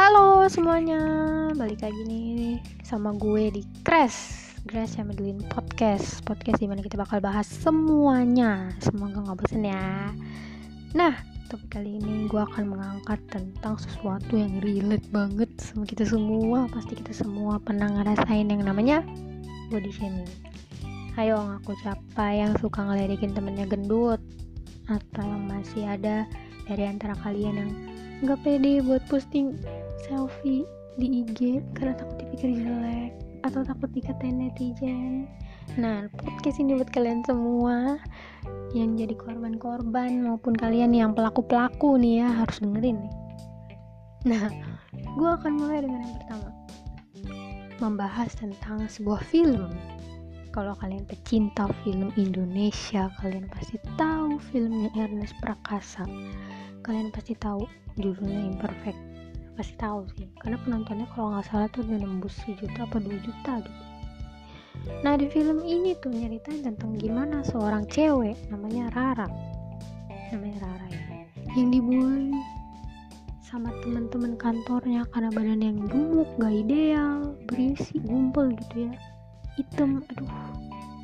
Halo semuanya, balik lagi nih sama gue di Crash Grace Madeline Podcast Podcast di mana kita bakal bahas semuanya. Semoga gak bosan ya. Nah, topik kali ini gue akan mengangkat tentang sesuatu yang relate banget sama kita semua. Pasti kita semua pernah ngerasain yang namanya body shaming. Ayo ngaku siapa yang suka ngeledekin temennya gendut Atau yang masih ada dari antara kalian yang nggak pede buat posting selfie di IG karena takut dipikir jelek atau takut dikatain netizen. Nah podcast ini buat kalian semua yang jadi korban-korban maupun kalian yang pelaku-pelaku nih ya harus dengerin nih. Nah gue akan mulai dengan yang pertama. Membahas tentang sebuah film. Kalau kalian pecinta film Indonesia kalian pasti tahu filmnya Ernest Prakasa kalian pasti tahu judulnya Imperfect. Pasti tahu sih karena penontonnya kalau nggak salah tuh udah nembus sejuta apa dua juta gitu. Nah di film ini tuh nyeritain tentang gimana seorang cewek namanya Rara. Namanya Rara ya. Yang dibully sama teman-teman kantornya karena badan yang gemuk gak ideal berisi gumpal gitu ya. Hitam aduh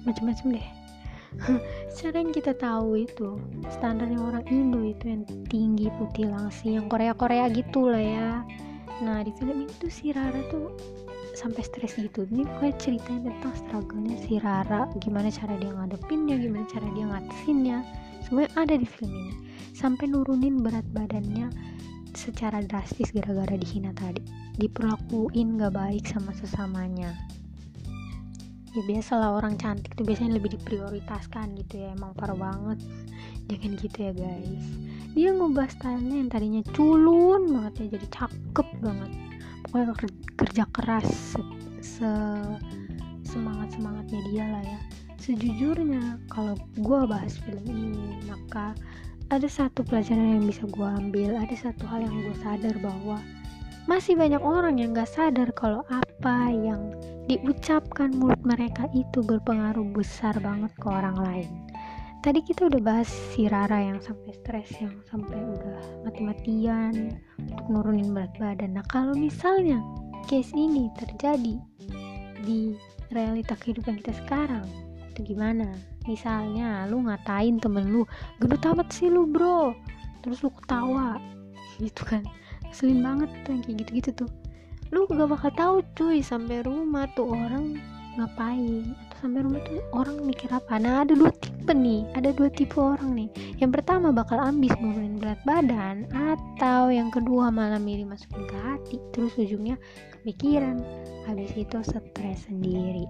macam-macam deh secara yang kita tahu itu standarnya orang Indo itu yang tinggi putih langsing yang Korea Korea gitu lah ya. Nah di film itu si Rara tuh sampai stres gitu. Ini pokoknya ceritain tentang struggle-nya si Rara gimana cara dia ngadepinnya gimana cara dia ngatasinnya semuanya ada di film ini. Sampai nurunin berat badannya secara drastis gara-gara dihina tadi. Diperlakuin gak baik sama sesamanya ya biasalah orang cantik tuh biasanya lebih diprioritaskan gitu ya emang parah banget. Jangan gitu ya guys. Dia ngubah stylenya yang tadinya culun banget ya jadi cakep banget. Pokoknya kerja keras se, se semangat semangatnya dia lah ya. Sejujurnya kalau gue bahas film ini maka ada satu pelajaran yang bisa gue ambil ada satu hal yang gue sadar bahwa masih banyak orang yang gak sadar kalau apa yang diucapkan mulut mereka itu berpengaruh besar banget ke orang lain. Tadi kita udah bahas si Rara yang sampai stres yang sampai udah mati-matian untuk nurunin berat badan. Nah kalau misalnya case ini terjadi di realita kehidupan kita sekarang itu gimana? Misalnya lu ngatain temen lu gendut amat sih lu bro. Terus lu ketawa. Gitu kan. Selin banget tuh yang kayak gitu-gitu tuh lu gak bakal tahu cuy sampai rumah tuh orang ngapain. Atau sampai rumah tuh orang mikir apa. Nah ada dua tipe nih. Ada dua tipe orang nih. Yang pertama bakal ambis nurunin berat badan atau yang kedua malah milih masukin ke hati. Terus ujungnya kepikiran. Habis itu stres sendiri.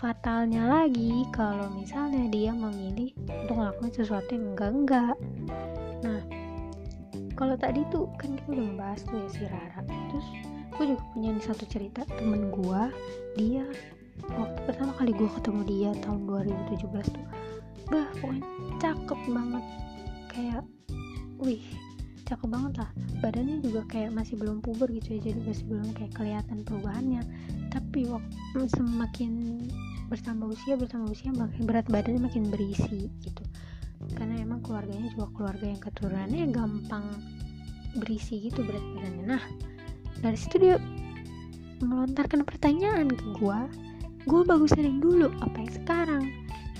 Fatalnya lagi kalau misalnya dia memilih untuk ngelakuin sesuatu yang enggak-enggak. Nah kalau tadi tuh kan kita udah ngebahas tuh ya si Rara. Terus gue juga punya satu cerita temen gue dia waktu pertama kali gue ketemu dia tahun 2017 tuh bah pokoknya cakep banget. Kayak wih cakep banget lah. Badannya juga kayak masih belum puber gitu ya jadi masih belum kayak kelihatan perubahannya. Tapi waktu semakin bertambah usia bertambah usia makin berat badannya makin berisi gitu. Karena emang keluarganya juga keluarga yang keturunannya gampang berisi gitu berat badannya. Nah dari situ dia melontarkan pertanyaan ke gue gue bagus yang dulu apa yang sekarang.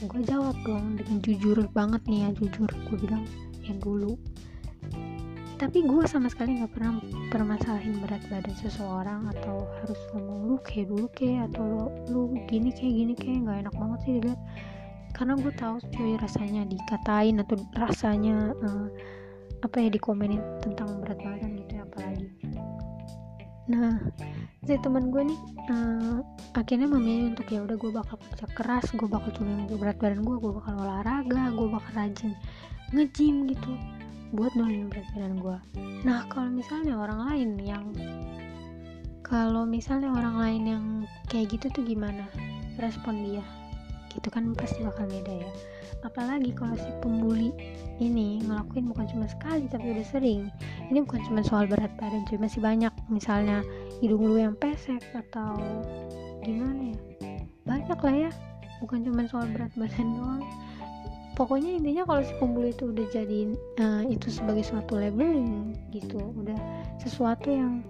Gue jawab dong dengan jujur banget nih ya jujur. Gue bilang yang dulu tapi gue sama sekali nggak pernah permasalahin berat badan seseorang atau harus ngomong lu kayak dulu kayak atau lu, lu gini kayak gini kayak. Nggak enak banget sih dilihat. Karena gue tahu cuy rasanya dikatain atau rasanya uh, apa ya dikomenin tentang berat badan nah si teman gue nih uh, akhirnya memilih untuk ya udah gue bakal kerja keras gue bakal turunin berat badan gue gue bakal olahraga gue bakal rajin nge-gym gitu buat nurunin berat badan gue. Nah kalau misalnya orang lain yang kalau misalnya orang lain yang kayak gitu tuh gimana respon dia gitu kan pasti bakal beda ya. Apalagi kalau si pembuli ini ngelakuin bukan cuma sekali tapi udah sering. Ini bukan cuma soal berat badan cuy masih banyak. Misalnya hidung lu yang pesek atau gimana ya? Banyak lah ya. Bukan cuma soal berat badan doang. Pokoknya intinya kalau si pembuli itu udah jadiin uh, itu sebagai suatu labeling gitu udah sesuatu yang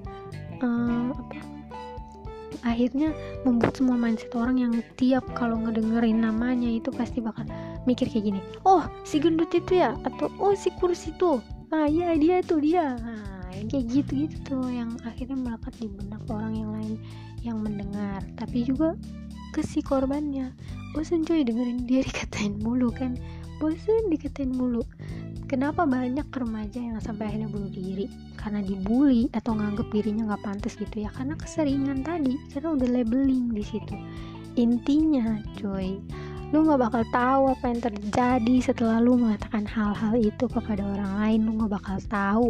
uh, apa akhirnya membuat semua mindset orang yang tiap kalau ngedengerin namanya itu pasti bakal mikir kayak gini oh si gendut itu ya? Atau oh si kurus itu? Ah iya dia tuh dia. Nah, kayak gitu gitu tuh yang akhirnya melekat di benak orang yang lain yang mendengar. Tapi juga ke si korbannya. Bosan cuy dengerin dia dikatain mulu kan? Bosan dikatain mulu kenapa banyak remaja yang sampai akhirnya bunuh diri? Karena dibully atau nganggep dirinya nggak pantas gitu ya? Karena keseringan tadi karena udah labeling di situ. Intinya cuy lu nggak bakal tahu apa yang terjadi setelah lu mengatakan hal-hal itu kepada orang lain. Lu nggak bakal tahu.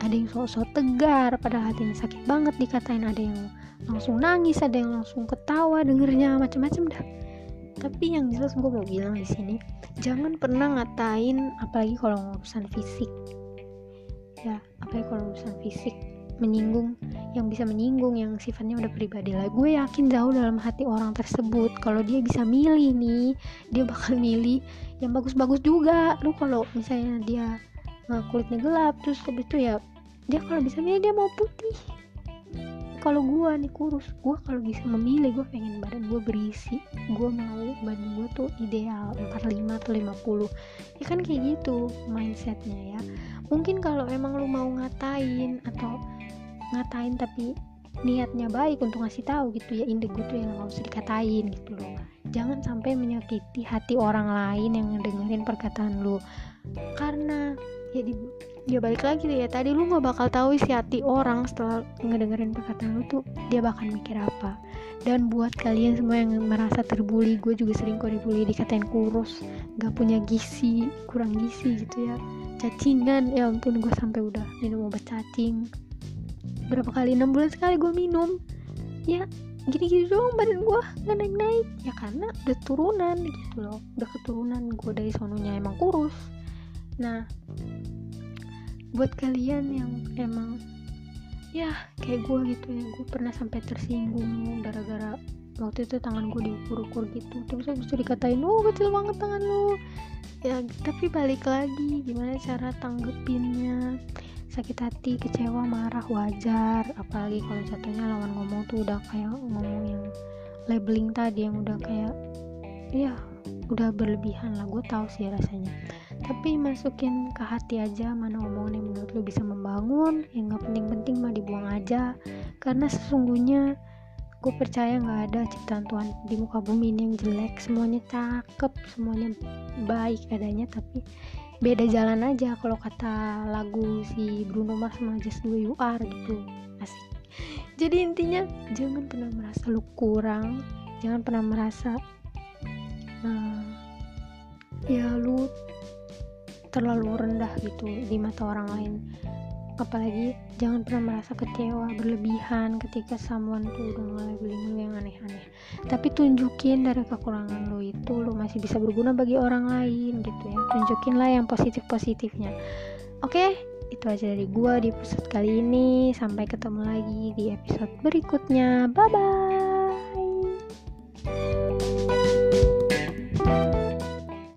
Ada yang sok-sok tegar padahal hatinya sakit banget dikatain. Ada yang langsung nangis ada yang langsung ketawa dengernya macam-macam dah tapi yang jelas gue mau bilang di sini jangan pernah ngatain apalagi kalau urusan fisik. Ya apalagi kalau urusan fisik menyinggung yang bisa menyinggung yang sifatnya udah pribadi lah. Gue yakin jauh dalam hati orang tersebut kalau dia bisa milih nih dia bakal milih yang bagus-bagus juga. Lu kalau misalnya dia uh, kulitnya gelap terus habis itu ya dia kalau bisa milih dia mau putih kalau gue nih kurus gue kalau bisa memilih gue pengen badan gue berisi gue mau badan gue tuh ideal 45 atau 50 ya kan kayak gitu mindsetnya ya. Mungkin kalau emang lu mau ngatain atau ngatain tapi niatnya baik untuk ngasih tahu gitu ya inde gue tuh yang nggak usah dikatain gitu loh. Jangan sampai menyakiti hati orang lain yang ngedengerin perkataan lu. Karena ya di ya balik lagi ya tadi lu nggak bakal tahu isi hati orang setelah ngedengerin perkataan lu tuh dia bakal mikir apa. Dan buat kalian semua yang merasa terbuli gue juga sering kok dibully dikatain kurus nggak punya gizi kurang gizi gitu ya. Cacingan ya ampun gue sampai udah minum obat cacing. Berapa kali? Enam bulan sekali gue minum. Ya gini-gini doang badan gue nggak naik-naik. Ya karena udah turunan gitu loh. Udah keturunan gue dari sononya emang kurus. Nah buat kalian yang emang ya kayak gue gitu ya gue pernah sampai tersinggung gara-gara waktu itu tangan gue diukur-ukur gitu. Terus habis itu dikatain oh kecil banget tangan lu. Ya tapi balik lagi gimana cara tanggepinnya? Sakit hati kecewa marah wajar. Apalagi kalau jatuhnya lawan ngomong tuh udah kayak ngomong yang labeling tadi yang udah kayak ya udah berlebihan lah. Gue tahu sih rasanya tapi masukin ke hati aja mana omongan yang menurut lu bisa membangun yang gak penting-penting mah dibuang aja. Karena sesungguhnya gue percaya nggak ada ciptaan Tuhan di muka bumi ini yang jelek. Semuanya cakep semuanya baik adanya tapi beda jalan aja. Kalau kata lagu si Bruno Mars sama Just Do You Are gitu. Asik. Jadi intinya jangan pernah merasa lu kurang. Jangan pernah merasa uh, ya lu terlalu rendah gitu di mata orang lain. Apalagi jangan pernah merasa kecewa berlebihan ketika someone tuh udah ngelabeling lu yang aneh-aneh. Tapi tunjukin dari kekurangan lu itu lu masih bisa berguna bagi orang lain gitu ya. Tunjukin lah yang positif-positifnya. Oke okay? itu aja dari gua di episode kali ini. Sampai ketemu lagi di episode berikutnya. Bye bye